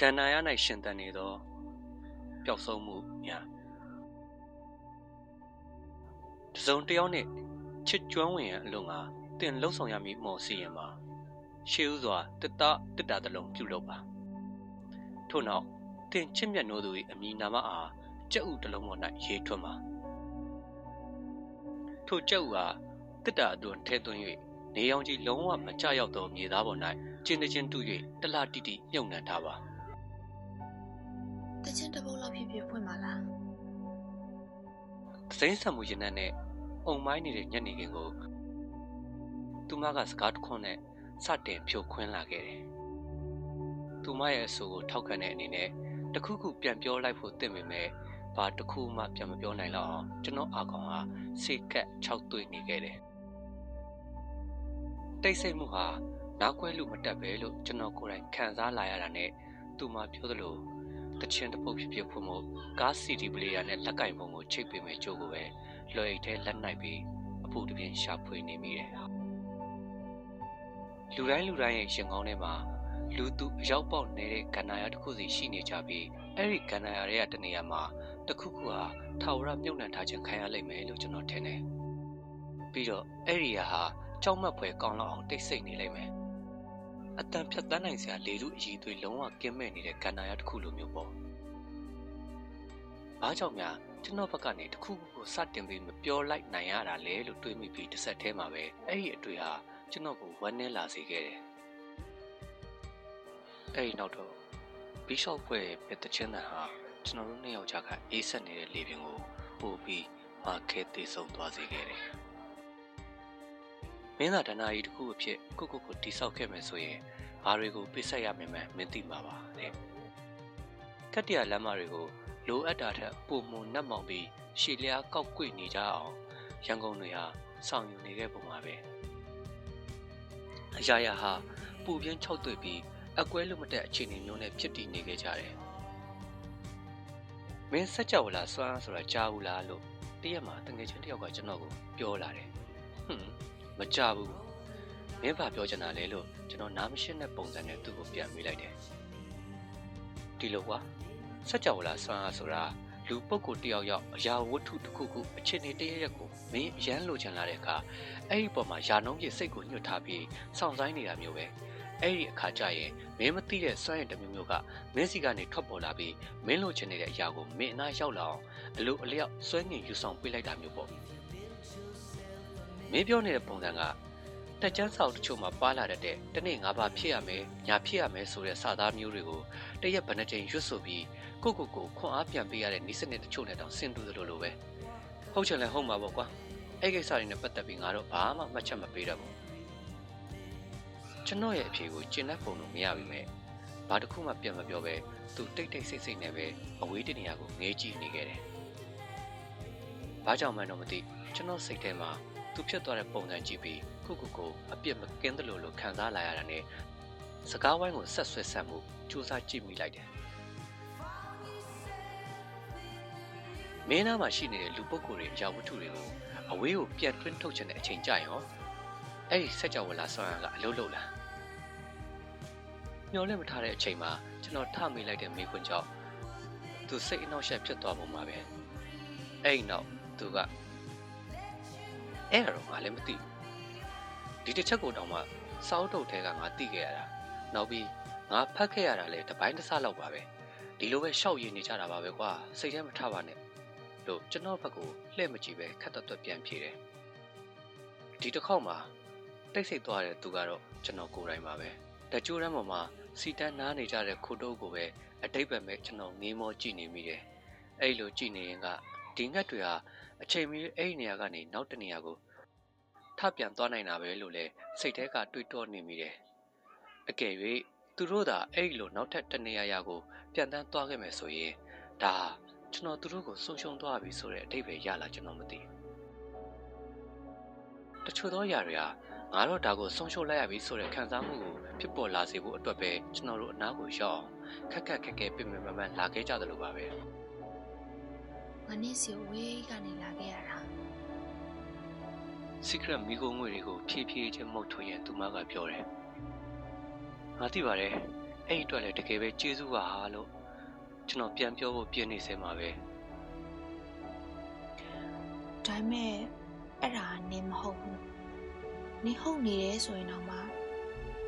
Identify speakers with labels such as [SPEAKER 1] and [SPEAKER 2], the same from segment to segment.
[SPEAKER 1] ကန္နာရ၌ရှင်သန်နေသောပျောက်ဆုံးမှုများတစုံတစ်ယောက်နှင့်ချစ်ကျွမ်းဝင်ရန်အလို့ငါတင်လှုပ်ဆောင်ရမည်မော်စီရင်မှာရှေးဥစွာတစ်တတစ်တာတလုံးပြုလုပ်ပါထို့နောက်တင်ချစ်မြတ်နိုးသူ၏အမည်နာမအားကြက်ဥတစ်လုံးပေါ်၌ရေးထွန်းပါထိုကြက်ဥအားတစ်တာအတွန်းထဲသွင်း၍နေရောင်ကြီးလုံးဝမကြရောက်သောမြေသားပေါ်၌ကျင်းတစ်ချင်းတူ၍တလတိတိမြုပ်နှံထားပါ
[SPEAKER 2] တချင်းတစ်ပုတ်လောက်ဖြစ်ဖြစ်ဖွင့်ပါလား
[SPEAKER 1] သစိမ်းဆံမှုရင်နှံနဲ့အုံမိုင်းနေတဲ့ညနေခင်းကိုသူမကစကားတစ်ခွန်းနဲ့စတင်ဖြိုခွင်းလာခဲ့တယ်။သူမရဲ့အဆိုကိုထောက်ခံတဲ့အနေနဲ့တခုခုပြန်ပြောလိုက်ဖို့တင့်ပေမဲ့ဘာတစ်ခုမှပြန်မပြောနိုင်တော့အောင်ကျွန်တော်အာကောင်ဟာစိတ်ကက်၆တွေ့နေခဲ့တယ်။တိတ်ဆိတ်မှုဟာနားကွဲလို့မတက်ပဲလို့ကျွန်တော်ကိုယ်တိုင်ခံစားလာရတာနဲ့သူမပြောသလို တချင်တစ်ပုတ်ဖြစ်ဖြစ်ဖို့မို့ကား CD player နဲ့လက်ကင်ပုံကိုချိတ်ပေးမယ်ကြိုးကိုပဲလွယ်အိတ်ထဲလက်နိုင်ပြီးအပူတပြင်းရှာဖွေနေမိတယ်။လူတိုင်းလူတိုင်းရဲ့ရှင်ကောင်းထဲမှာလူသူအရောက်ပေါက်နေတဲ့ကန္နာရတစ်ခုစီရှိနေကြပြီးအဲ့ဒီကန္နာရရဲ့တနေရာမှာတစ်ခုခုဟာထာဝရမြုပ်နှံထားခြင်းခံရလိမ့်မယ်လို့ကျွန်တော်ထင်တယ်။ပြီးတော့အဲ့ဒီဟာကြောက်မက်ဖွယ်ကောင်းလောက်အောင်တိတ်ဆိတ်နေလိမ့်မယ်။ အတန်ဖြတ်တန်းနိုင်စရာလေလူအည်သွေးလုံးဝကင်းမဲ့နေတဲ့ကန္နာရတစ်ခုလိုမျိုးပေါ့။ဘာကြောင့်များကျွန်တော်ဘက်ကနေတစ်ခုခုကိုစတင်ပြီးမပြောလိုက်နိုင်ရတာလဲလို့တွေးမိပြီးတစ်ဆက်တည်းမှာပဲအဲ့ဒီအတွေ့ဟာကျွန်တော်ကိုဝမ်းနည်းလာစေခဲ့တယ်။အဲ့ဒီနောက်တော့ဘီရှော့ဖွဲ့ပြတဲ့ချင်းတန်ဟာကျွန်တော်တို့နှစ်ယောက်ကြားကအေးဆက်နေတဲ့လေပင်ကိုပို့ပြီးမခဲသေးဆုံးသွားစေခဲ့တယ်။မ င်းသာဒနာကြီးတစ်ခုအဖြစ်ကိုကိုကိုတိဆောက်ခဲ့မယ်ဆိုရင်ဘာတွေကိုပြစ်ဆက်ရမယ်မှမသိမှာပါတဲ့။ကတ္တရလမ်းမတွေကိုလိုအပ်တာထက်ပုံမနတ်မောင်ပြီးရှည်လျားကောက်ကွေ့နေကြအောင်ရန်ကုန်တွေဟာဆောင်ယူနေခဲ့ပုံပါပဲအရာရာဟာပူပြင်း၆တွေ့ပြီးအကွဲလို့မတက်အခြေအနေမျိုးနဲ့ဖြစ်တည်နေခဲ့ကြတယ်မင်းစက်ကြောလာစွမ်းဆိုတာကြားဘူးလားလို့တရက်မှာတငယ်ချင်းတယောက်ကကျွန်တော်ကိုပြောလာတယ်ဟွန်း မကြဘူးမင်းဘာပြောချင်တာလဲလို့ကျွန်တော်နားမရှင်းတဲ့ပုံစံနဲ့သူ့ကိုပြန်မေးလိုက်တယ်ဒီလိုကွာစัจ java လာဆွမ်းအားဆိုတာလူပုဂ္ဂိုလ်တယောက်ယောက်အရာဝတ္ထုတစ်ခုခုအခြေအနေတရရက်ကိုမင်းရမ်းလိုချင်လာတဲ့အခါအဲ့ဒီပုံမှာယာနှုံးပြစိတ်ကိုညှို့ထားပြီးစောင့်ဆိုင်နေတာမျိုးပဲအဲ့ဒီအခါကျရင်မင်းမသိတဲ့စွမ်းရည်တစ်မျိုးမျိုးကမင်းစီကနေထွက်ပေါ်လာပြီးမင်းလိုချင်နေတဲ့အရာကိုမင်းအနာရောက်လာအောင်အလိုအလျောက်စွဲငင်ယူဆောင်ပေးလိုက်တာမျိုးပေါ့ မင်းပြောနေတဲ့ပုံစံကတက်ချမ်းဆောက်တချို့မှာပါလာတတ်တဲ့တနေ့ငါးပါးဖြစ်ရမယ်ညာဖြစ်ရမယ်ဆိုတဲ့စာသားမျိုးတွေကိုတရက်ဘယ်နှကြိမ်ရွတ်ဆိုပြီးကိုကိုကိုခွန်အားပြန်ပေးရတဲ့ဤစနစ်တချို့နဲ့တောင်ဆင်တူသလိုလိုပဲဟုတ်ချင်လဲဟုတ်မှာပေါ့ကွာအဲ့ကိစ္စတွေနဲ့ပတ်သက်ပြီးငါတော့ဘာမှမှတ်ချက်မပေးတတ်ဘူးကျွန်တော်ရဲ့အဖြေကိုကျင့်တတ်ပုံလို့မရပါပဲဘာတစ်ခုမှပြန်မပြောပဲသူတိတ်တိတ်ဆိတ်ဆိတ်နဲ့ပဲအဝေးတနေရာကိုငေးကြည့်နေခဲ့တယ်ဘာကြောင့်မှန်းတော့မသိကျွန်တော်စိတ်ထဲမှာ သူဖြစ်သွားတဲ့ပုံစံကြည့်ပြီးခုခုကိုအပြစ်မကင်းသလိုလိုခံစားလာရတာနဲ့စကားဝိုင်းကိုဆက်ဆွဲဆက်မှုစူးစမ်းကြည့်မိလိုက်တယ်မင်းသားမှာရှိနေတဲ့လူပုဂ္ဂိုလ်တွေအရာဝတ္ထုတွေကိုအဝေးကိုပြန်တွင်းထုတ်ချင်တဲ့အချိန်ကြရောအဲ့ဒီဆက်ကြောဝလာဆောင်းရကအလုံးလုံးလားမျောလည်းမထားတဲ့အချိန်မှာကျွန်တော်ထမေးလိုက်တဲ့မိခွန်းကြောင့်သူစိတ်အနှောက်အယှက်ဖြစ်သွားပုံပါပဲအဲ့ဒီနောက်သူက အဲ့ဒါတော့ငါလည်းမသိဘူးဒီတစ်ချက်ကိုတောင်မှစောက်တုတ်ထဲကငါသိခဲ့ရတာနောက်ပြီးငါဖတ်ခဲ့ရတာလေတပိုင်းတစ်စလောက်ပါပဲဒီလိုပဲရှောက်ရည်နေကြတာပါပဲကွာစိတ်ထဲမထပါနဲ့လို့ကျွန်တော်ဘက်ကိုလှည့်မကြည့်ပဲခက်တွတ်တွတ်ပြန်ဖြေတယ်ဒီတစ်ခေါက်မှာတိတ်ဆိတ်သွားတဲ့သူကတော့ကျွန်တော်ကိုယ်တိုင်ပါပဲတကြိုးတန်းပေါ်မှာစီတန်းနားနေကြတဲ့ခိုတုပ်ကိုပဲအတိတ်ပဲမဲ့ကျွန်တော်ငေးမောကြည့်နေမိတယ်အဲ့လိုကြည့်နေရင်ကဒီငတ်တွေဟာ အချိန်မီအဲ့ဒီနေရာကနေနောက်တနေရာကိုထပြန်သွားနိုင်တာပဲလို့လဲစိတ်ထဲကတွေးတောနေမိတယ်အကယ်၍သူတို့သာအဲ့လိုနောက်ထပ်တနေရာရာကိုပြန်တန်းသွားခဲ့မယ်ဆိုရင်ဒါကျွန်တော်သူတို့ကိုဆုံးရှုံးသွားပြီဆိုတဲ့အတိတ်ပဲရလာကျွန်တော်မသိတချို့သောຢာတွေကငါတော့ဒါကိုဆုံးရှုံးလိုက်ရပြီဆိုတဲ့ခံစားမှုကိုဖြစ်ပေါ်လာစေဖို့အတွက်ပဲကျွန်တော်တို့အနားကိုရောက်အောင်ခက်ခက်ခက်ခဲပြင်ပြင်မမှန်လာခဲ့ကြတယ်လို့ပါပဲ
[SPEAKER 2] ငါနေ့စီဝေးကနေလာခဲ့ရတာ
[SPEAKER 1] secret မိခိုးငွေတွေကိုဖြည်းဖြည်းချင်းမှုတ်ထွင်ရင်သူမကပြောတယ်ငါသိပါတယ်အဲ့ဒီအတွက်လည်းတကယ်ပဲကျေးဇူးပါဟာလို့ကျွန်တော်ပြန်ပြောဖို့ပြင်နေစဲမှာပဲ
[SPEAKER 2] ဒါပေမဲ့အဲ့ဒါနင်မဟုတ်ဘူးနင်ဟုတ်နေတယ်ဆိုရင်တော့မှ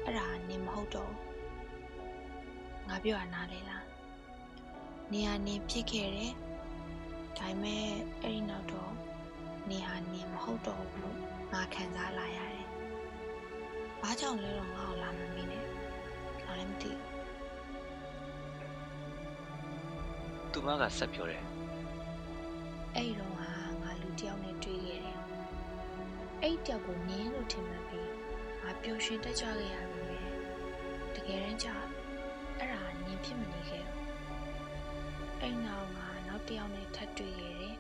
[SPEAKER 2] အဲ့ဒါနင်မဟုတ်တော့ဘူးငါပြောရနားလေလားနင်ဟာနင်ဖြစ်ခဲ့တယ် ဒါပေမဲ့အဲ့ဒီနောက်တော့နင်ဟာနင်မဟုတ်တော့ဘူးလို့ငါခံစားလာရတယ်ဘာကြောင့်လဲတော့ငါ့ကိုလာမမီးနဲ့ငါလည်းမသိဘူး
[SPEAKER 1] သူမကဆက်ပြောတယ်
[SPEAKER 2] အဲ့ဒီတော့ဟာငါလူတစ်ယောက်နဲ့တွေ့ခဲ့တယ်။အဲ့ဒီတယောက်ကိုနင်းလို့ထင်မှတ်ပြီးငါပျော်ရွှင်တက်ကြွခဲ့ရပြီပဲ။တကယ်တမ်းကျအဲ့ဒါနင်းဖြစ်မနေခဲ့ဘူး။အဲ့နောက်ငါနောက် တစ်ယောက်နဲ့ထပ်တွေ့ခဲ့တယ်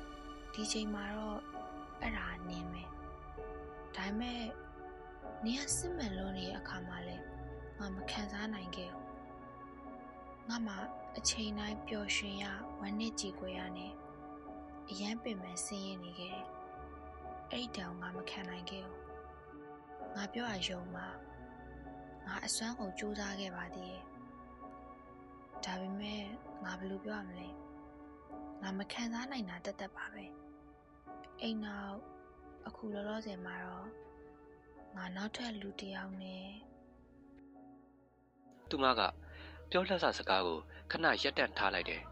[SPEAKER 2] ။ဒီချိန်မှာတော့အဲ့ဒါနင်းပဲ။ဒါပေမဲ့နင်းကစစ်မှန်လို့နေတဲ့အခါမှာလဲငါမခံစားနိုင်ခဲ့ဘူး။ငါမှအချိန်တိုင်းပျော်ရွှင်ရဝမ်းနည်းကြည်ကွယ်ရနဲ့အရန်ပင်ပန်းဆင်းရဲနေခဲ့တယ်။အဲ့ဒီတောင်ငါမခံနိုင်ခဲ့ဘူး။ငါပြောရယုံမှာငါအစွမ်းကုန်ကြိုးစားခဲ့ပါသေးတယ်။ဒါပေမဲ့ငါဘယ်လိုပြောရမလဲ။ ငါမခံစားနိုင်တာတက်တက်ပါပဲ။အိမ်နောက်အခုလောလောဆယ်မှာတော့ငါနောက်ထပ်လူတစ်ယောက်နဲ့
[SPEAKER 1] သူမကပြောလက်စစကားကိုခဏရက်တန့်ထားလိုက်တယ်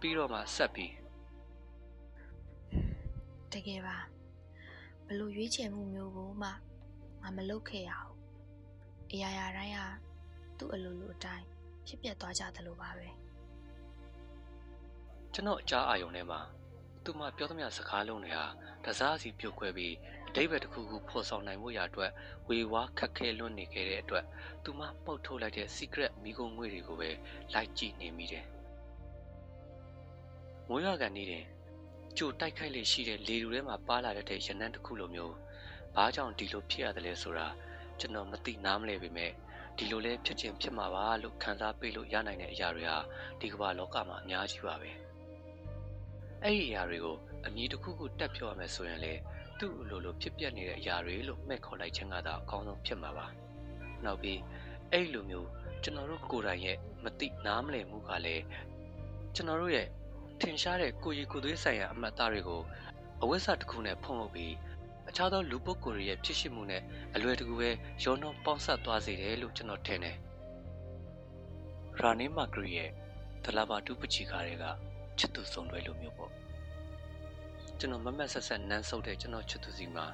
[SPEAKER 1] ပြီးတော့မှဆက်ပြီး
[SPEAKER 2] တကယ်ပါဘယ်လိုရွေးချယ်မှုမျိုးကိုမှငါမလုပ်ခဲ့ရဘူး။အရာရာတိုင်းကသူ့အလိုလိုအတိုင်းဖြစ်ပျက်သွားကြသလိုပါပဲ
[SPEAKER 1] ကျွန်တော်အကြားအာယုံထဲမှာသူမပြောသမျှစကားလုံးတွေဟာတစားစီပြုတ်ခွဲပြီးအတိတ်ပဲတစ်ခုခုဖော်ဆောင်နိုင်မှုရာအတွက်ဝေဝါးခက်ခဲလွန်းနေခဲ့တဲ့အတွက်သူမပုတ်ထုတ်လိုက်တဲ့ secret မိကုံငွေတွေကိုပဲလိုက်ကြည့်နေမိတယ်။မွေးရကန်နေတယ်ကြိုတိုက်ခိုက်လေရှိတဲ့လေလူထဲမှာပါလာတဲ့ရနန်းတစ်ခုလိုမျိုးဘာကြောင့်ဒီလိုဖြစ်ရတယ်လဲဆိုတာကျွန်တော်မသိနားမလဲပေမဲ့ဒီလိုလဲဖြစ်ချင်းဖြစ်မှာပါလို့ခံစားပေးလို့ရနိုင်တဲ့အရာတွေဟာဒီကမ္ဘာလောကမှာအများကြီးပါပဲ။ အဲ့ဒီအရာတွေကိုအမည်တစ်ခုခုတက်ပြောရမယ်ဆိုရင်လေသူ့အလိုလိုဖြစ်ပျက်နေတဲ့အရာတွေလို့မှတ်ခေါ်လိုက်ခြင်းကသာအကောင်းဆုံးဖြစ်မှာပါ။နောက်ပြီးအဲ့လိုမျိုးကျွန်တော်တို့ကိုယ်တိုင်ရဲ့မသိနားမလည်မှုကလည်းကျွန်တော်တို့ရဲ့ထင်ရှားတဲ့ကိုယ်ရည်ကိုယ်သွေးဆိုင်ရာအမှတ်အသားတွေကိုအဝိဇ္ဇတစ်ခုနဲ့ဖုံးလုပ်ပြီးအခြားသောလူပုဂ္ဂိုလ်တွေရဲ့ဖြစ်ရှိမှုနဲ့အလွယ်တကူပဲရောနှောပေါင်းဆက်သွားစေတယ်လို့ကျွန်တော်ထင်တယ်။ရာနီမာဂရီရဲ့ဒလာဘာတူပချီကားတွေက ချစ်သူဆုံးတွဲလိုမျိုးပေါ့။ကျွန်တော်မမက်ဆက်ဆက်နန်းဆုပ်တဲ့ကျွန်တော်ချစ်သူစီမှာ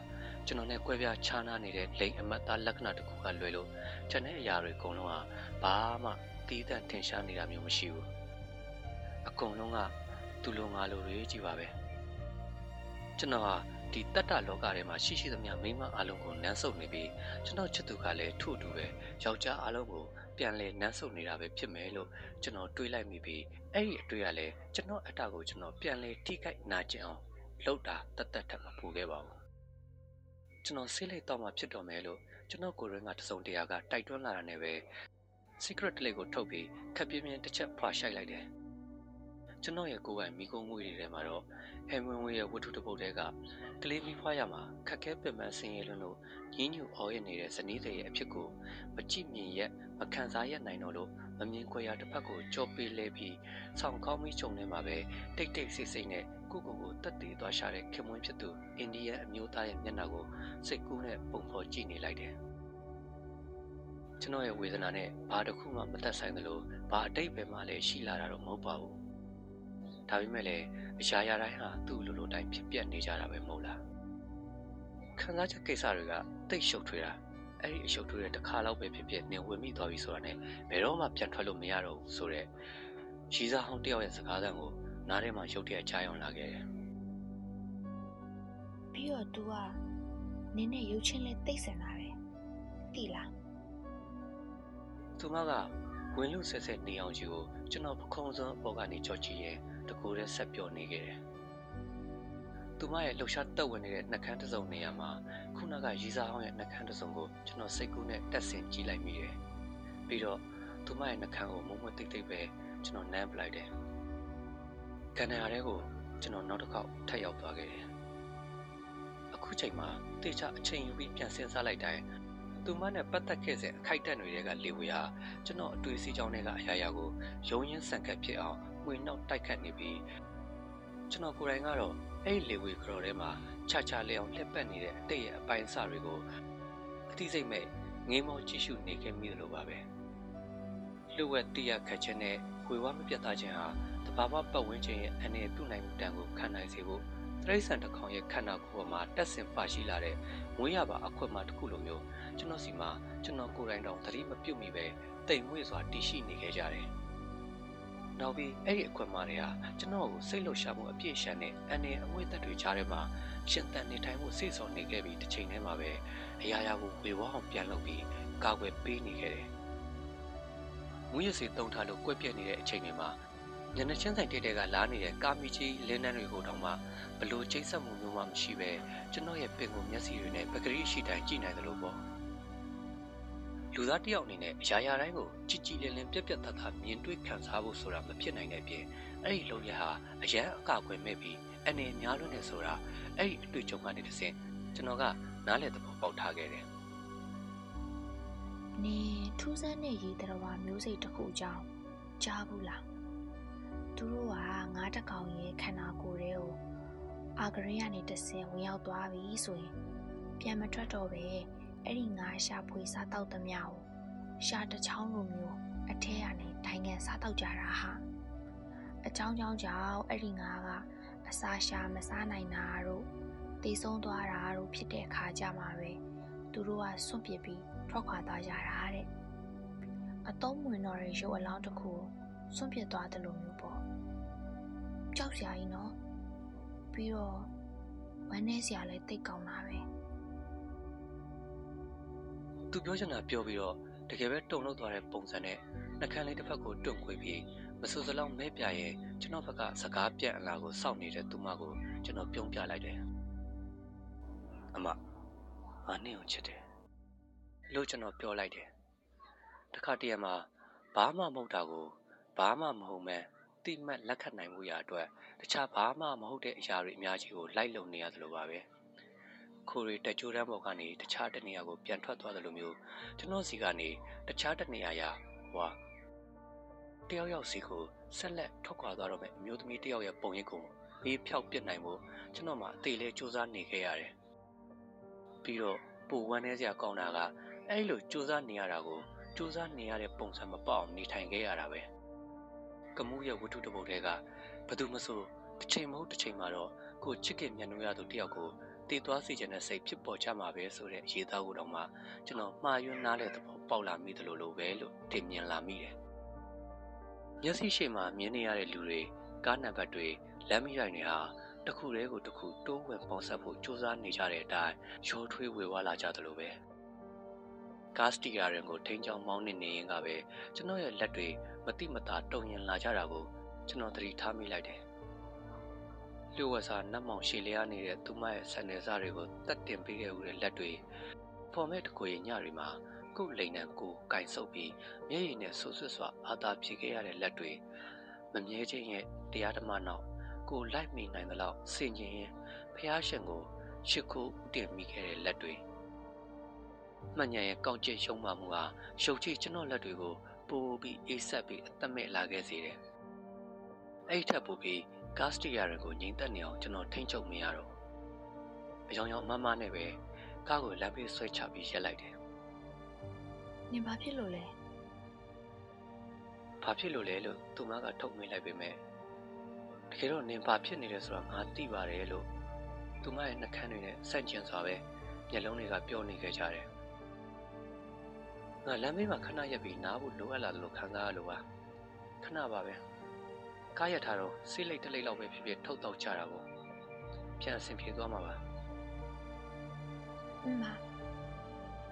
[SPEAKER 1] ကျွန်တော်နဲ့ကွဲပြားခြားနားနေတဲ့လိန်အမတ်သားလက္ခဏာတစ်ခုကလွယ်လို့ကျန်တဲ့အရာတွေအကုန်လုံးကဘာမှတီးတန့်ထင်ရှားနေတာမျိုးမရှိဘူး။အကုန်လုံးကသူ့လိုငါလိုတွေကြီးပါပဲ။ကျွန်တော်ဟာဒီတတ္တလောကထဲမှာရှိရှိသမျှမိန်းမအလုံးကိုနန်းဆုပ်နေပြီးကျွန်တော်ချစ်သူကလည်းထို့တူပဲယောက်ျားအလုံးကို ပြန်လဲနန်းဆုပ်နေတာပဲဖြစ်မယ်လို့ကျွန်တော်တွေးလိုက်မိပြီးအဲ့ဒီအတွေ့အလဲကျွန်တော်အတ္တကိုကျွန်တော်ပြန်လဲထိခိုက်နာကျင်အောင်လှုပ်တာတတ်တတ်ထပ်မပူခဲ့ပါဘူးကျွန်တော်ဆေးလိတ်တော့မှဖြစ်တော်မယ်လို့ကျွန်တော်ကိုယ်ရင်းကတစုံတရာကတိုက်တွန်းလာတာနဲ့ပဲ secret လေးကိုထုတ်ပြီးခပ်ပြင်းပြင်းတစ်ချက်ဖွာရှိုက်လိုက်တယ် ကျွန်တော်ရဲ့ကိုယ်ပိုင်မိကုံးငွေတွေထဲမှာတော့ဟမ်ဝင်ဝေရဲ့ဝတ္ထုတစ်ပုဒ်တဲကကလေးမိဖွားရမှာခက်ခဲပင်ပန်းဆင်းရဲလွန်းလို့ရင်းညူအော်ရနေတဲ့ဇနီးတဲ့ရဲ့အဖြစ်ကိုမကြည့်မြင်ရက်မခံစားရနိုင်တော့လို့မမြင်ခွဲရတစ်ဖက်ကိုကြောပေးလဲပြီးဆောင်းကောင်းပြီးခြုံနေမှာပဲတိတ်တိတ်ဆိတ်ဆိတ်နဲ့ကိုကိုကိုတက်တည်သွားရှာတဲ့ခင်မွန်းဖြစ်သူအိန္ဒိယအမျိုးသားရဲ့မျက်နှာကိုစိတ်ကူးနဲ့ပုံဖော်ကြည့်နေလိုက်တယ်ကျွန်တော်ရဲ့ဝေဒနာနဲ့ဘာတစ်ခုမှမသက်ဆိုင်သလိုဘာအတိတ်ပဲမှလည်းရှိလာတာတော့မဟုတ်ပါဘူး ဒါပေမဲ့လည်းအရာရာတိုင်းဟာသူ့လိုလိုတိုင်းဖြစ်ပျက်နေကြတာပဲမဟုတ်လားခံစားချက်ကိစ္စတွေကတိတ်ရှုပ်ထွေးတာအဲ့ဒီအရှုပ်ထွေးတဲ့တစ်ခါတော့ပဲဖြစ်ဖြစ်နေဝင်မိသွားပြီဆိုတာနဲ့ဘယ်တော့မှပြန်ထွက်လို့မရတော့ဘူးဆိုတော့ရီစာဟောင်းတယောက်ရဲ့စကားသံကိုနားထဲမှာရုတ်တရက်ကြားအောင်လာခဲ့တယ်
[SPEAKER 2] ပြီးတော့ तू ကနင်းနဲ့ရုပ်ချင်းလဲတိတ်ဆန်တာပဲတိလား
[SPEAKER 1] သူမကဝင်လို့ဆက်ဆက်နေအောင်ကြီးကိုကျွန်တော်ပခုံးစုံအပေါ်ကနေကြော်ကြည့်ရင် တကူတည်းဆက်ပြောနေခဲ့တယ်။သူမရဲ့လှုပ်ရှားတက်ဝင်နေတဲ့နှကန်းတစ်စုံနေရာမှာခုနကရီစာဟောင်းရဲ့နှကန်းတစ်စုံကိုကျွန်တော်စိတ်ကူးနဲ့တက်ဆင်ကြည့်လိုက်မိတယ်။ပြီးတော့သူမရဲ့နှကန်းကိုမုံမတိတ်တိတ်ပဲကျွန်တော်နမ်းပလိုက်တယ်။ကန်နာရဲကိုကျွန်တော်နောက်တစ်ခေါက်ထပ်ရောက်သွားခဲ့တယ်။အခုချိန်မှာတေချာအချိန်ယူပြီးပြန်ဆင်းစားလိုက်တိုင်း သူမနဲ့ပတ်သက်ခဲ့တဲ့အခိုက်အတန့်တွေကလေဝေဟာကျွန်တော်အတွေ့အစီကြောင်းတွေကအရာရာကိုရုံရင်းဆန်ခတ်ဖြစ်အောင်မှွေနှောက်တိုက်ခတ်နေပြီးကျွန်တော်ကိုယ်တိုင်ကတော့အဲ့ဒီလေဝေခရော်ထဲမှာခြားခြားလေးအောင်လှက်ပတ်နေတဲ့အတိတ်ရဲ့အပိုင်းအစတွေကိုအသိစိတ်မဲ့ငေးမောကြည့်ရှုနေခဲ့မိသလိုပါပဲလူဝက်တိရခတ်ခြင်းနဲ့ဝေဝါမပြတ်သားခြင်းဟာတဘာဝပတ်ဝန်းကျင်ရဲ့အနေပြုနိုင်မှုတန်ကိုခံနိုင်စေဖို့ တရိษံတစ်ခေါင်ရဲ့ခန္ဓာကိုယ်ပေါ်မှာတက်ဆင်ပါရှိလာတဲ့ငွေရပါအခွင့်အမှတစ်ခုလိုမျိုးကျွန်တော်စီမှာကျွန်တော်ကိုယ်တိုင်တော့သတိမပြုတ်မိပဲတိမ်မွေ့စွာတည်ရှိနေခဲ့ကြတယ်။နောက်ပြီးအဲ့ဒီအခွင့်အမှတွေဟာကျွန်တော်ကိုစိတ်လှုပ်ရှားမှုအပြည့်ရှမ်းတဲ့အနေအငွေသက်တွေကြားထဲမှာရှင်သန်နေထိုင်မှုစိတ်ဆော်နေခဲ့ပြီးတစ်ချိန်တည်းမှာပဲအရာရာကိုဝေဝါအောင်ပြန်လုပ်ပြီးကာကွယ်ပေးနေခဲ့တယ်။ငွေရစီတုံထားလို့ကွက်ပြက်နေတဲ့အချိန်တွေမှာ ညနေချင်းဆိုင်တိတ်တဲကလာနေတဲ့ကာမီကြီးလင်းနှန်းတွေကိုတောင်မှဘလို့ချိတ်ဆက်မှုမျိုးမှမရှိပဲကျွန်တော်ရဲ့ပင်ကိုမျက်စိတွေနဲ့ပကတိရှိတိုင်းကြည့်နိုင်တယ်လို့ပေါ့လူသားတစ်ယောက်အနေနဲ့အရာရာတိုင်းကိုကြည်ကြည်လင်လင်ပြက်ပြက်သားသားမြင်တွေ့ခံစားဖို့ဆိုတာမဖြစ်နိုင်တဲ့အပြင်အဲ့ဒီလုံရဟာအရန်အကာအကွယ်မဲ့ပြီးအနေများလွန်းနေဆိုတာအဲ့ဒီအတွေ့အကြုံကနေတစ်ဆင့်ကျွန်တော်ကနားလည်သဘောပေါက်ထားခဲ့တယ်
[SPEAKER 2] နင်ထူးဆန်းတဲ့ရေတရဝမျိုးစိတ်တစ်ခုအကြောင်းကြားဘူးလားသူတို့ကငါး တစ်ကောင်ရဲ့ခန္ဓာကိုယ်တွေကိုအာဂရိကနေတစ်ဆင့်ဝင်ရောက်သွားပြီဆိုရင်ပြန်မထွက်တော့ပဲအဲ့ဒီငါးရှာဖွေစားတောက်သမျှကိုရှာတစ်ချောင်းလိုမျိုးအထဲကနေဒိုင်ငံစားတောက်ကြတာဟာအကြောင်းကြောင့်ကြောင့်အဲ့ဒီငါးကအစာရှာမစားနိုင်တာတို့တေဆုံးသွားတာတို့ဖြစ်တဲ့အခါကြမှာပဲသူတို့ကစွန့်ပစ်ပြီးထွက်ခွာသွားကြတာတဲ့အတုံးဝင်တော်ရဲ့ရုပ်အလောင်းတစ်ခုကိုစွန့်ပစ်သွားတယ်လို့မျိုးပေါ့ ကြောက်စရာကြီးနော်ပြီးတော့ဝမ်းနည်းစရာလည်းတိတ်ကောင်းတာပဲ
[SPEAKER 1] သူပြောချင်တာပြောပြီးတော့တကယ်ပဲတုံ့လောက်သွားတဲ့ပုံစံနဲ့နှကန်းလေးတစ်ဖက်ကိုတွန့်ခွေပြီးမဆူစလောက်မဲပြရဲ့ကျွန်တော်ဘက်ကစကားပြန့်အလာကိုစောင့်နေတဲ့သူမကိုကျွန်တော်ပြုံးပြလိုက်တယ်အမအာနေကိုချစ်တယ်လို့ကျွန်တော်ပြောလိုက်တယ်တခါတည်းမှာဘာမှမဟုတ်တာကိုဘာမှမဟုတ်မှန်း တိမှတ်လက်ခံနိုင်မှုရာအတွက်တခြားဘာမှမဟုတ်တဲ့အရာတွေအများကြီးကိုလိုက်လုံနေရသလိုပါပဲခိုရီတက်ကြိုးတန်းပေါ်ကနေတခြားတနေရာကိုပြန်ထွက်သွားတယ်လို့မျိုးကျွန်တော်စီကနေတခြားတနေရာရာဟွာတယောက်ယောက်စီကိုဆက်လက်ထွက်ခွာသွားတော့မယ်အမျိုးသမီးတယောက်ရဲ့ပုံရိပ်ကိုဘေးဖြောက်ပစ်နိုင်ဖို့ကျွန်တော်မှအသေးလေးစူးစမ်းနေခဲ့ရတယ်ပြီးတော့ပူဝမ်းနေစရာကောင်းတာကအဲ့လိုစူးစမ်းနေရတာကိုစူးစမ်းနေရတဲ့ပုံစံမပေါအောင်နေထိုင်ခဲ့ရတာပဲ ကမှုရဲ့ဝတ္ထုတစ်ပုဒ်တွေကဘယ်သူမဆိုတစ်ချိန်မဟုတ်တစ်ချိန်မှာတော့ကိုချစ်ခင်မြတ်နိုးရသူတယောက်ကိုတည်သွားစေချင်တဲ့စိတ်ဖြစ်ပေါ်ကြမှာပဲဆိုတဲ့ရေးသားကိုတော့မှကျွန်တော်မှားယွင်းနားတဲ့သဘောပေါက်လာမိတယ်လို့လိုပဲလို့ထင်မြင်လာမိတယ်မျက်စိရှိမှမြင်နေရတဲ့လူတွေကားနံပါတ်တွေလမ်းမရိုင်တွေဟာတစ်ခုတည်းကိုတစ်ခုတိုးဝင်ပေါင်းဆက်ဖို့စူးစမ်းနေကြတဲ့အတိုင်းရောထွေးဝေဝါလာကြသလိုပဲ ကားစတီယာရင်ကိုထိန်းချောင်းမောင်းနေနေရင်ကပဲကျွန်တော်ရဲ့လက်တွေမတိမတာတုံရင်လာကြတာကိုကျွန်တော်သတိထားမိလိုက်တယ်လျှို့ဝှက်စာနတ်မောင်ရှည်လျားနေတဲ့သူမရဲ့ဆန်နယ်စားတွေကိုတတ်တင်ပေးခဲ့ဦးတဲ့လက်တွေဖော်မဲ့တကွေညတွေမှာကုတ်လိန်နံကိုကင်ဆုပ်ပြီးမျက်ရည်နဲ့ဆူဆွတ်စွာအာသာဖြေခဲ့ရတဲ့လက်တွေမမြဲခြင်းရဲ့တရားဓမ္မနောက်ကိုလိုက်မိနိုင်သလောက်စင်ကျင်ရင်ဖះရှင်ကိုရှ िख ိုးတင်မိခဲ့တဲ့လက်တွေ မှန်ညာရဲ့ကောက်ကျစ်ရှုံးမှမှုဟာရှုပ်ချကျွန်တော်လက်တွေကိုပိုးပြီးအေးဆက်ပြီးအသက်မဲ့လာခဲ့စေတယ်အဲ့ထက်ပိုပြီးကားစတီယာတွေကိုငြိမ်သက်နေအောင်ကျွန်တော်ထိန်းချုပ်မရတော့အယောင်ယောင်မမနဲ့ပဲကားကိုလမ်းဘေးဆွဲချပြီးရက်လိုက်တယ်
[SPEAKER 2] နင်ဘာဖြစ်လို့လဲ
[SPEAKER 1] ဘာဖြစ်လို့လဲလို့သူမကထုတ်မိလိုက်ပေမဲ့တကယ်တော့နင်ဘာဖြစ်နေလဲဆိုတာငါသိပါတယ်လို့သူမရဲ့နှကန်းတွေနဲ့ဆန့်ကျင်စွာပဲမျက်လုံးတွေကပြောနေခဲ့ကြတယ် ငါလမ်းဘေးမှာခဏရက်ပြီးနားဖို့လိုအပ်လာတယ်လို့ခံစားရလို့ပါခဏပါပဲကားရထားတော့စိတ်လိတ်တလိတ်လောက်ပဲဖြစ်ဖြစ်ထုတ်တော့ကြတာပေါ့ပြန်အဆင်ပြေသွားမှာပါ
[SPEAKER 2] အမ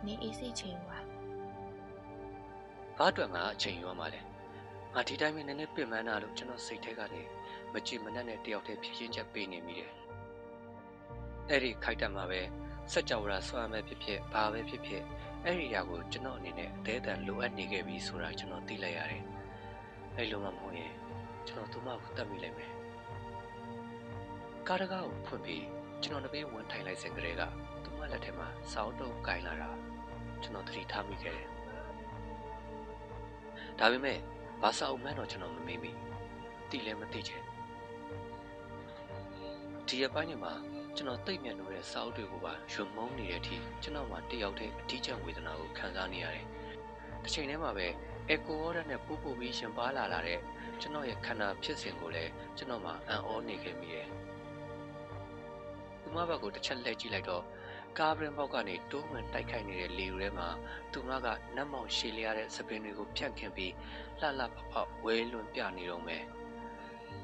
[SPEAKER 2] နေအေးစိတ်ချိန်ပါ
[SPEAKER 1] ဘာအတွက်ငါအချိန်ယူရမှာလဲငါဒီတိုင်းပဲနည်းနည်းပြင်ပန်းတာလို့ကျွန်တော်စိတ်ထဲကနေမကြည်မနှက်နဲ့တယောက်တည်းဖြည့်ချင်းချက်ပေးနေမိတယ်အဲ့ဒီခိုက်တက်မှာပဲ စက်ကြဝဠာဆွမ်းမဲ့ဖြစ်ဖြစ်ဘာပဲဖြစ်ဖြစ်အဲ့ဒီအရာကိုကျွန်တော်အနေနဲ့အသေးအံလိုအပ်နေခဲ့ပြီဆိုတာကျွန်တော်သိလိုက်ရတယ်အဲ့လိုမှမဟုတ်ရင်ကျွန်တော်သူမကိုတတ်မိလိုက်မယ်ကားတကားကိုဖွင့်ပြီးကျွန်တော်တပည့်ဝင်ထိုင်လိုက်စင်ကလေးကသူမလက်ထဲမှာစောင်းတုပ်ကင်လာတာကျွန်တော်သတိထားမိခဲ့တယ်ဒါပေမဲ့ဘာစာအုပ်မှန်းတော့ကျွန်တော်မမေ့မိတိလည်းမသိချင်ဒီအပိုင်းတွေမှာ ကျွန်တော်သိပ်မြန်လို့တဲ့စာအုပ်တွေကိုပါရွံမုန်းနေတဲ့အထိကျွန်တော်မှတယောက်တည်းအထီးကျန်ဝေဒနာကိုခံစားနေရတယ်တစ်ချိန်တည်းမှာပဲအက်ကိုဝါဒနဲ့ပို့ပို့ပြီးရှင်ပါလာလာတဲ့ကျွန်တော်ရဲ့ခန္ဓာဖြစ်စဉ်ကိုလည်းကျွန်တော်မှအံ့ဩနေခဲ့မိတယ်။သူမဘက်ကိုတစ်ချက်လှည့်ကြည့်လိုက်တော့ကားဗရင်ပေါက်ကနေတိုးဝင်တိုက်ခိုက်နေတဲ့လေယူထဲမှာသူမကနတ်မောင်ရှည်လျားတဲ့စပင်းတွေကိုဖြန့်ခင်ပြီးလှလှပပဝဲလွန်ပြနေတော့မယ်။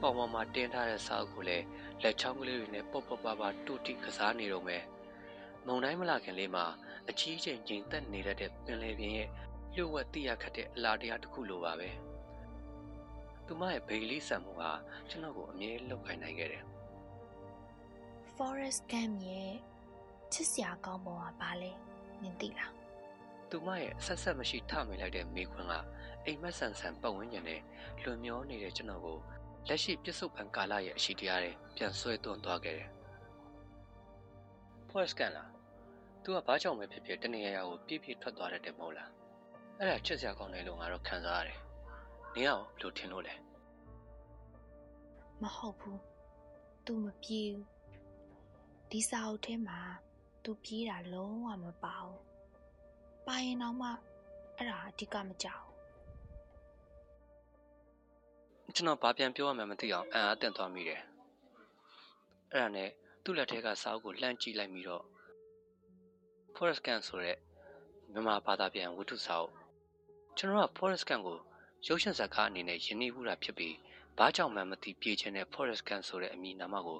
[SPEAKER 1] ပေါင်ပေါ်မှာတင်းထားတဲ့စာအုပ်ကိုလည်းလက်ချောင်းကလေးတွေနဲ့ပေါ့ပေါ့ပါပါတူတီကစားနေတော့မယ်။မုံတိုင်းမလာခင်လေးမှာအကြီးကျယ်ကျဉ်သက်နေတတ်တဲ့ပင်လယ်ပြင်ရဲ့လျှို့ဝှက်တိရခတ်တဲ့အလားတရားတစ်ခုလိုပါပဲ။သူမရဲ့ဘေးလေးဆန်မှုဟာကျွန်တော်ကိုအမြဲလောက်ခိုင်းနိုင်ခဲ့တယ်
[SPEAKER 2] Forest Gump ရဲ့ချစ်စရာကောင်းပုံကဘာလဲနင်သိလား။
[SPEAKER 1] သူမရဲ့ဆက်ဆက်မရှိထမိလိုက်တဲ့မိခွန်းကအိမ်မက်ဆန်ဆန်ပတ်ဝန်းကျင်နဲ့လွန်မျောနေတဲ့ကျွန်တော်ကို လက်ရှိပြစ္ဆုတ်ပံကာလရဲ့အရှိတရားတွေပြန်ဆွဲသွန်းသွားခဲ့တယ်။ Forest ကန်လား။ तू ကဘာကြောင့်ပဲဖြစ်ဖြစ်တနေရာရာကိုပြည့်ပြည့်ထွက်သွားတတ်တယ်မဟုတ်လား။အဲ့ဒါချစ်စရာကောင်းတယ်လို့ငါတော့ခံစားရတယ်။နင်ကရောဘယ်လိုထင်လို့လဲ
[SPEAKER 2] မဟုတ်ဘူး तू မပြေးဘူးဒီစာအုပ်ထဲမှာ तू ပြေးတာလုံးဝမပါဘူးပါရင်တော့မှအဲ့ဒါအဓိကမကြောက် ။
[SPEAKER 1] ကျွန်တော်ဘာပြန်ပြောရမှန်းမသိအောင်အံ့အားသင့်သွားမိတယ်။အဲ့ဒါနဲ့သူ့လက်ထဲကစာအုပ်ကိုလှမ်းကြည့်လိုက်ပြီးတော့ Forest Camp ဆိုတဲ့မြန်မာဘာသာပြန်ဝတ္ထုစာအုပ်ကျွန်တော်က Forest Camp ကိုရုပ်ရှင်ဇာတ်ကားအနေနဲ့ယဉ်နေမှုတာဖြစ်ပြီးဘာကြောင့်မှမသိပြေးခြင်းတဲ့ Forest Camp ဆိုတဲ့အမည်နာမကို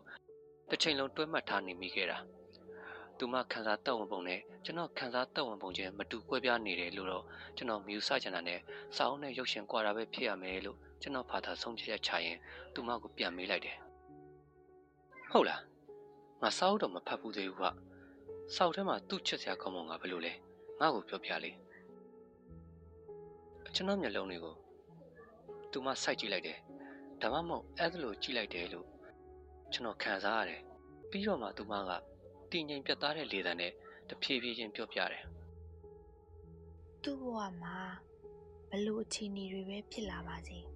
[SPEAKER 1] တစ်ချိန်လုံးတွဲမှတ်ထားနေမိခဲ့တာ။သူမခန်းစားတက်ဝင်ပုံနဲ့ကျွန်တော်ခန်းစားတက်ဝင်ပုံချင်းမတူကွဲပြားနေတယ်လို့တော့ကျွန်တော်မြူဆချင်တာနဲ့စာအုပ်နဲ့ရုပ်ရှင်ကွာတာပဲဖြစ်ရမယ်လို့ ကျွန်တော်ဘာသာဆုံးဖြတ်ချက်ချရင်သူမကိုပြန်မေးလိုက်တယ်။ဟုတ်လား။ငါစာအုပ်တော့မဖတ်ဘူးသေးဘူးက။စာအုပ်ထဲမှာသူ့ချစ်စရာကောင်းပုံကဘယ်လိုလဲ။ငါ့ကိုပြောပြလေ။ကျွန်တော်မျက်လုံးတွေကိုသူမစိုက်ကြည့်လိုက်တယ်။ဒါမှမဟုတ်အဲ့ဒါလိုကြည့်လိုက်တယ်လို့ကျွန်တော်ခံစားရတယ်။ပြီးတော့မှသူမကတည်ငြိမ်ပြတ်သားတဲ့လေသံနဲ့တဖြည်းဖြည်းချင်းပြောပြတယ်
[SPEAKER 2] သူ့ဘဝမှာဘလို့အခြေအနေတွေပဲဖြစ်လာပါစေဘ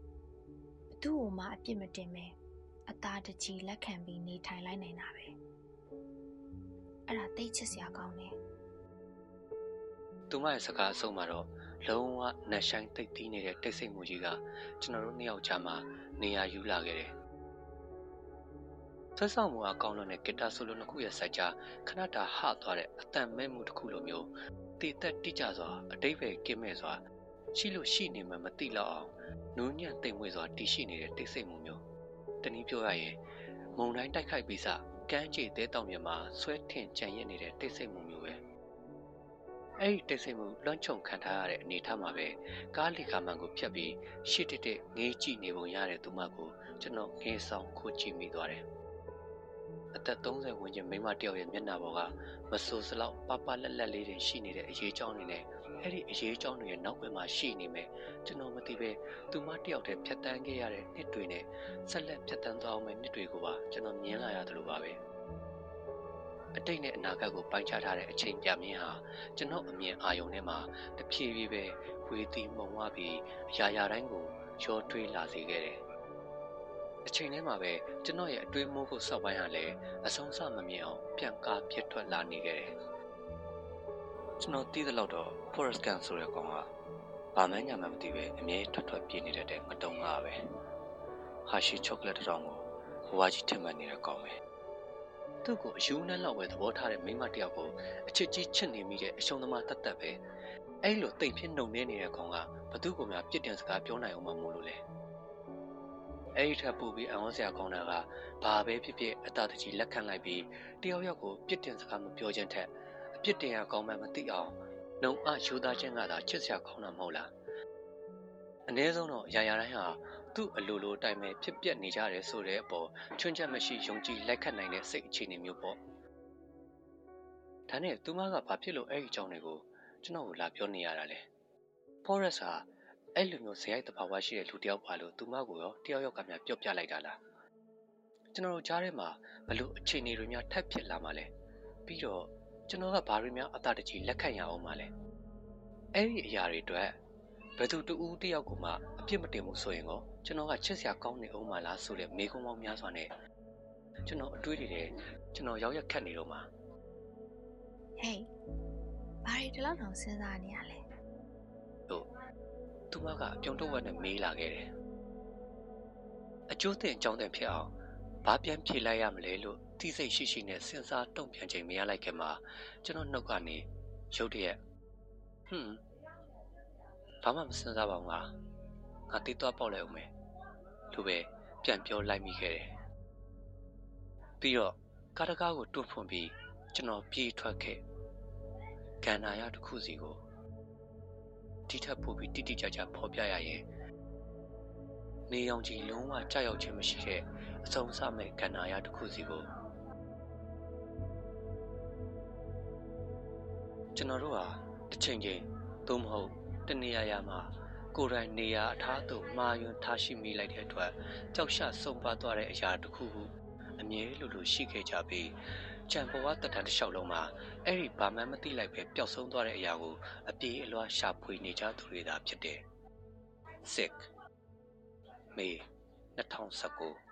[SPEAKER 2] သူ့ကိုမှအပြစ်မတင်ပဲအသားတကြီးလက်ခံပြီးနေထိုင်လိုက်နိုင်တာပဲအဲ့ဒါသိချစ်စရာကောင်းတယ်။
[SPEAKER 1] သူမရဲ့စကားအဆုံးမှာတော့လုံးဝနှက်ဆိုင်တိတ်တီးနေတဲ့တိတ်ဆိတ်မှုကြီးကကျွန်တော်တို့နှစ်ယောက်ကြားမှာနေရာယူလာခဲ့တယ်။ဆွဲဆောင်မှုအကောင်းလို့နဲ့ဂီတာဆိုလိုနှစ်ခုရဲ့ဆက်ကြားခဏတာဟသွားတဲ့အတန်မဲမှုတစ်ခုလိုမျိုးတည်သက်တိကျစွာအတိတ်ပဲကင်းမဲ့စွာ ရှိလို့ရှိနေမှမသိတော့အောင်နူးညံ့တိမ်မွေ့စွာတည်ရှိနေတဲ့တိတ်ဆိတ်မှုမျိုးတနည်းပြောရရင်မုံတိုင်းတိုက်ခိုက်ပြီးစကမ်းခြေသေးတောင်မြမှာဆွဲထင်ကြံရစ်နေတဲ့တိတ်ဆိတ်မှုမျိုးပဲအဲ့ဒီတိတ်ဆိတ်မှုလွှမ်းခြုံခံထားရတဲ့အနေအထားမှာပဲကားလီကာမန်ကိုဖြတ်ပြီးရှစ်တက်တက်ငေးကြည့်နေပုံရတဲ့သူမကိုကျွန်တော်ငေးဆောင်ခိုးကြည့်မိသွားတယ်အသက်30ဝန်းကျင်မိန်းမတစ်ယောက်ရဲ့မျက်နှာပေါ်ကမဆူစလောက်ပပလက်လက်လေးတွေရှိနေတဲ့အရေးကြောင်းတွေနဲ့ အဲ့ဒီအရေးကြောင်းတွေရဲ့နောက်ဘက်မှာရှိနေမယ်ကျွန်တော်မသိပဲသူမတစ်ယောက်တည်းဖြတ်တန်းခဲ့ရတဲ့နှစ်တွေနဲ့ဆက်လက်ဖြတ်တန်းသွားအောင်မယ့်နှစ်တွေကိုပါကျွန်တော်မြင်လာရတယ်လို့ပါပဲအတိတ်နဲ့အနာဂတ်ကိုပိုင်းခြားထားတဲ့အချိန်ပြမြင်ဟာကျွန်တော်အမြင်အာရုံထဲမှာတဖြည်းဖြည်းပဲဝေတီမှုံဝပြီးအရာရာတိုင်းကိုရောထွေးလာစေခဲ့တယ်အချိန်ထဲမှာပဲကျွန်တော်ရဲ့အတွေးမိုးဖို့စောက်ပိုင်းဟာလည်းအဆုံးစမမြင်အောင်ပြန်ကားပြစ်ထွက်လာနေခဲ့တယ်။ ကျွန်တော်သိသလောက်တော့ Forest Gump ဆိုတဲ့ကောင်ကဘာမှညာမှမသိပဲအမြဲထွက်ထွက်ပြေးနေတဲ့တဲ့မတုံငါပဲ။ဟာရှိချောကလက်တစ်တောင်ကိုဘဝကြီးထင်မှတ်နေတဲ့ကောင်ပဲ။သူ့ကိုအယူနှမ်းလောက်ပဲသဘောထားတဲ့မိန်းမတစ်ယောက်ကိုအချစ်ကြီးချစ်နေမိတဲ့အရှုံးသမားတတ်တတ်ပဲ။အဲ့လိုတိတ်ဖြစ်နှုံနေနေတဲ့ကောင်ကဘသူ့ကိုမှပြစ်တင်စကားပြောနိုင်အောင်မမို့လို့လေ။အဲ့ဒီထက်ပိုပြီးအံ့ဩစရာကောင်းတာကဘာပဲဖြစ်ဖြစ်အသာတကြီးလက်ခံလိုက်ပြီးတယောက်ယောက်ကိုပြစ်တင်စကားမပြောခြင်းထက်အ ပြစ်တင်ရကောင်းမှမသိအောင်နှုံအယူသားခြင်းကသာချစ်စရာကောင်းတာမဟုတ်လားအ ਨੇ ဆုံးတော့ရာရာတိုင်းဟာသူ့အလိုလိုအတိုင်းပဲဖြစ်ပျက်နေကြတယ်ဆိုတဲ့အပေါ်ချွန်းချက်မရှိယုံကြည်လက်ခံနိုင်တဲ့စိတ်အခြေအနေမျိုးပေါ့ဒါနဲ့သူမကဘာဖြစ်လို့အဲ့ဒီအကြောင်းတွေကိုကျွန်တော်ကိုလာပြောနေရတာလဲ Forest ဟာအဲ့လိုမျိုးဇယိုက်တဘာဝရှိတဲ့လူတယောက်ပါလို့သူမကိုရောတယောက်ယောက်ကများပြောပြလိုက်တာလားကျွန်တော်တို့ကြားထဲမှာဘလို့အခြေအနေတွေများထပ်ဖြစ်လာမှလဲပြီးတော့ ကျွန်တော်ကဘာတွေများအသာတကြီးလက်ခံရအောင်မှလဲအဲ့ဒီအရာတွေအတွက်ဘယ်သူတူဦးတယောက်ကိုမှအပြစ်မတင်ဘူးဆိုရင်ကောကျွန်တော်ကချစ်စရာကောင်းနေအောင်မလားဆိုတဲ့မေကုံပေါင်းများစွာနဲ့ကျွန်တော်အတွေးတွေတဲ့ကျွန်တော်ရောက်ရက်ခတ်နေတော့မှာ
[SPEAKER 2] ဟေးဘာတွေဒီလောက်တောင်စဉ်းစားနေရလဲ
[SPEAKER 1] လို့သူမကအပြုံတော့ဝက်နဲ့မေးလာခဲ့တယ်အကျိုးတင်အကြောင်းတင်ဖြစ်အောင်ဘာပြန်ဖြေလိုက်ရမလဲလို့ တိစိတ်ရှိရှိနဲ့စဉ်းစားတုံ့ပြန်ချိန်မရလိုက်ခင်မှာကျွန်တော်နှုတ်ကနေရုတ်တရက်ဟွန်းဘာမှမစဉ်းစားပါဘူးငါငါတေးသွားပေါက်လိုက်အောင်မယ်လို့ပဲပြန်ပြောလိုက်မိခဲ့တယ်ပြီးတော့ကားတကားကိုတွန့်ဖွင့်ပြီးကျွန်တော်ပြေးထွက်ခဲ့ကန္နာရတစ်ခုစီကိုတိထပ်ပို့ပြီးတိတိကျကျဖော်ပြရရင်နေအောင်ကြီးလုံးဝကြောက်ရွံ့ခြင်းမရှိတဲ့အဆုံးအစမဲ့ကန္နာရတစ်ခုစီကို ကျွန်တော်တို့ဟာတစ်ချိန်ချင်းသို့မဟုတ်တနေရာရာမှာကိုယ်တိုင်နေရာအထားသို့မှားယွင်းထားရှိမိလိုက်တဲ့အတွက်ကြောက်ရှဆုံးပါသွားတဲ့အရာတစ်ခုခုအမြဲလိုလိုရှိခဲ့ကြပြီးကြံဘဝတတန်တစ်လျှောက်လုံးမှာအဲ့ဒီဘာမှမသိလိုက်ပဲပျောက်ဆုံးသွားတဲ့အရာကိုအပြေးအလွှာရှာဖွေနေကြသူတွေသာဖြစ်တယ်။ Sick မေ2019